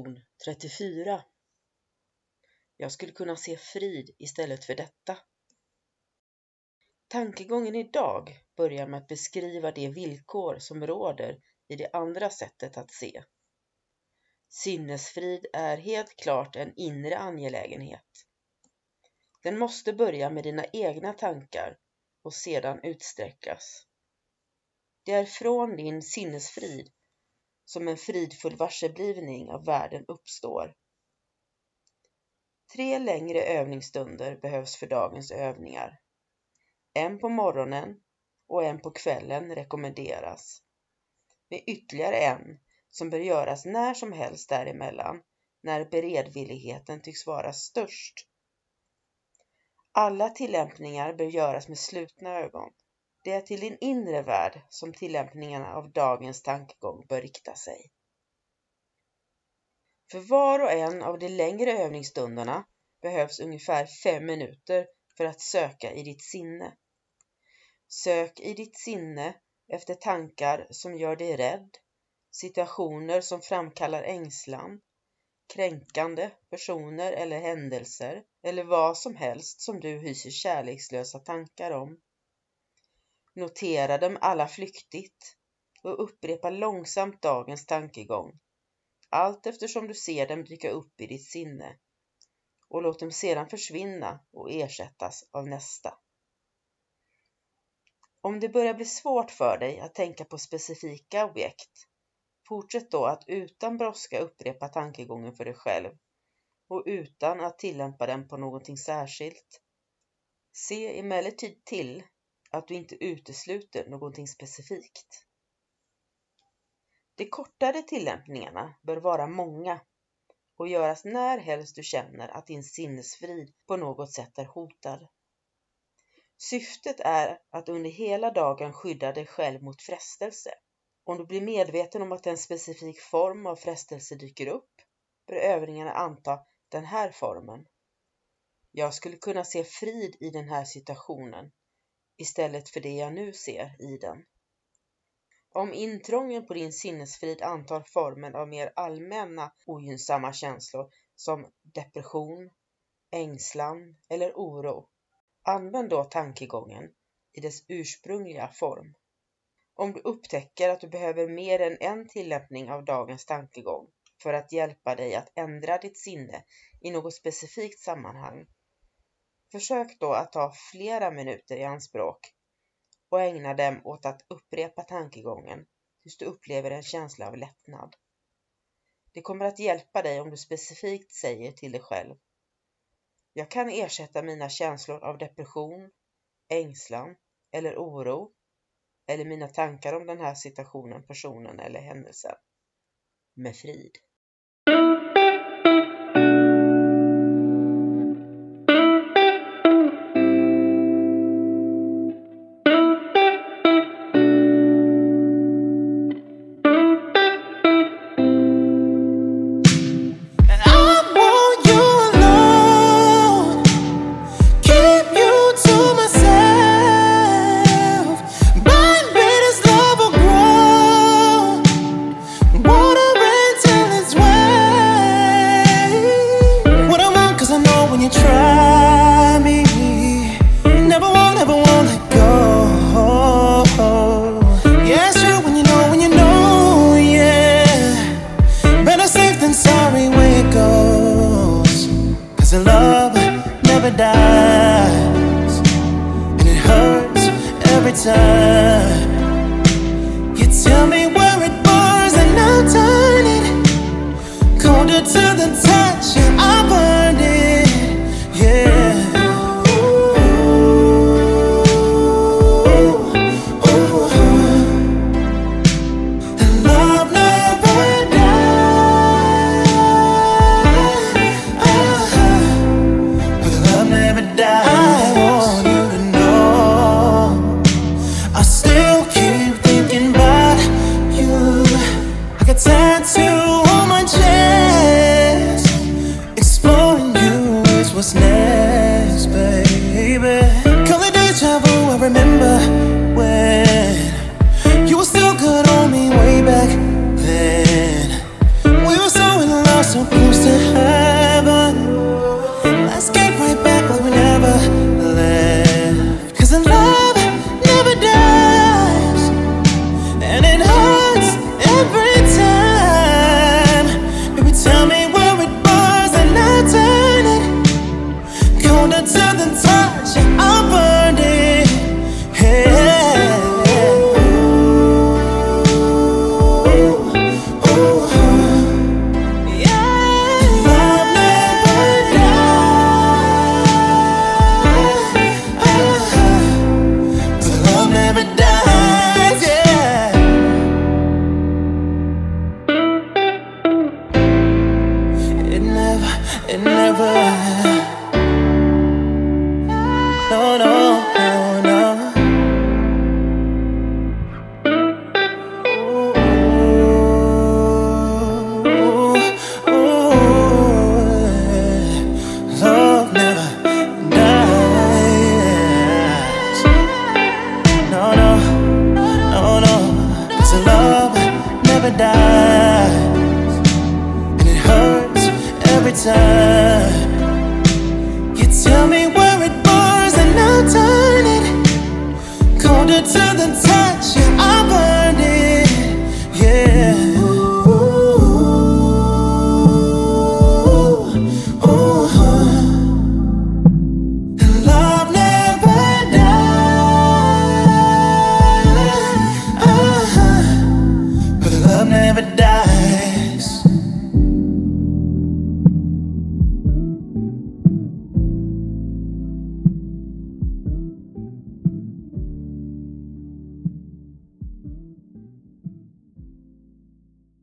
Lektion 34 Jag skulle kunna se frid istället för detta. Tankegången idag börjar med att beskriva de villkor som råder i det andra sättet att se. Sinnesfrid är helt klart en inre angelägenhet. Den måste börja med dina egna tankar och sedan utsträckas. Det är från din sinnesfrid som en fridfull varseblivning av världen uppstår. Tre längre övningsstunder behövs för dagens övningar. En på morgonen och en på kvällen rekommenderas. Med ytterligare en som bör göras när som helst däremellan när beredvilligheten tycks vara störst. Alla tillämpningar bör göras med slutna ögon. Det är till din inre värld som tillämpningarna av dagens tankegång bör rikta sig. För var och en av de längre övningsstunderna behövs ungefär fem minuter för att söka i ditt sinne. Sök i ditt sinne efter tankar som gör dig rädd, situationer som framkallar ängslan, kränkande personer eller händelser eller vad som helst som du hyser kärlekslösa tankar om. Notera dem alla flyktigt och upprepa långsamt dagens tankegång allt eftersom du ser dem dyka upp i ditt sinne och låt dem sedan försvinna och ersättas av nästa. Om det börjar bli svårt för dig att tänka på specifika objekt, fortsätt då att utan brådska upprepa tankegången för dig själv och utan att tillämpa den på någonting särskilt. Se emellertid till att du inte utesluter någonting specifikt. De kortare tillämpningarna bör vara många och göras när helst du känner att din sinnesfrid på något sätt är hotad. Syftet är att under hela dagen skydda dig själv mot frestelse. Om du blir medveten om att en specifik form av frestelse dyker upp bör övningarna anta den här formen. Jag skulle kunna se frid i den här situationen istället för det jag nu ser i den. Om intrången på din sinnesfrid antar formen av mer allmänna ogynnsamma känslor som depression, ängslan eller oro, använd då tankegången i dess ursprungliga form. Om du upptäcker att du behöver mer än en tillämpning av dagens tankegång för att hjälpa dig att ändra ditt sinne i något specifikt sammanhang Försök då att ta flera minuter i anspråk och ägna dem åt att upprepa tankegången tills du upplever en känsla av lättnad. Det kommer att hjälpa dig om du specifikt säger till dig själv Jag kan ersätta mina känslor av depression, ängslan eller oro eller mina tankar om den här situationen, personen eller händelsen med frid. time. You tell me never dies. And it hurts every time. You tell me where it bars and I turn it Colder to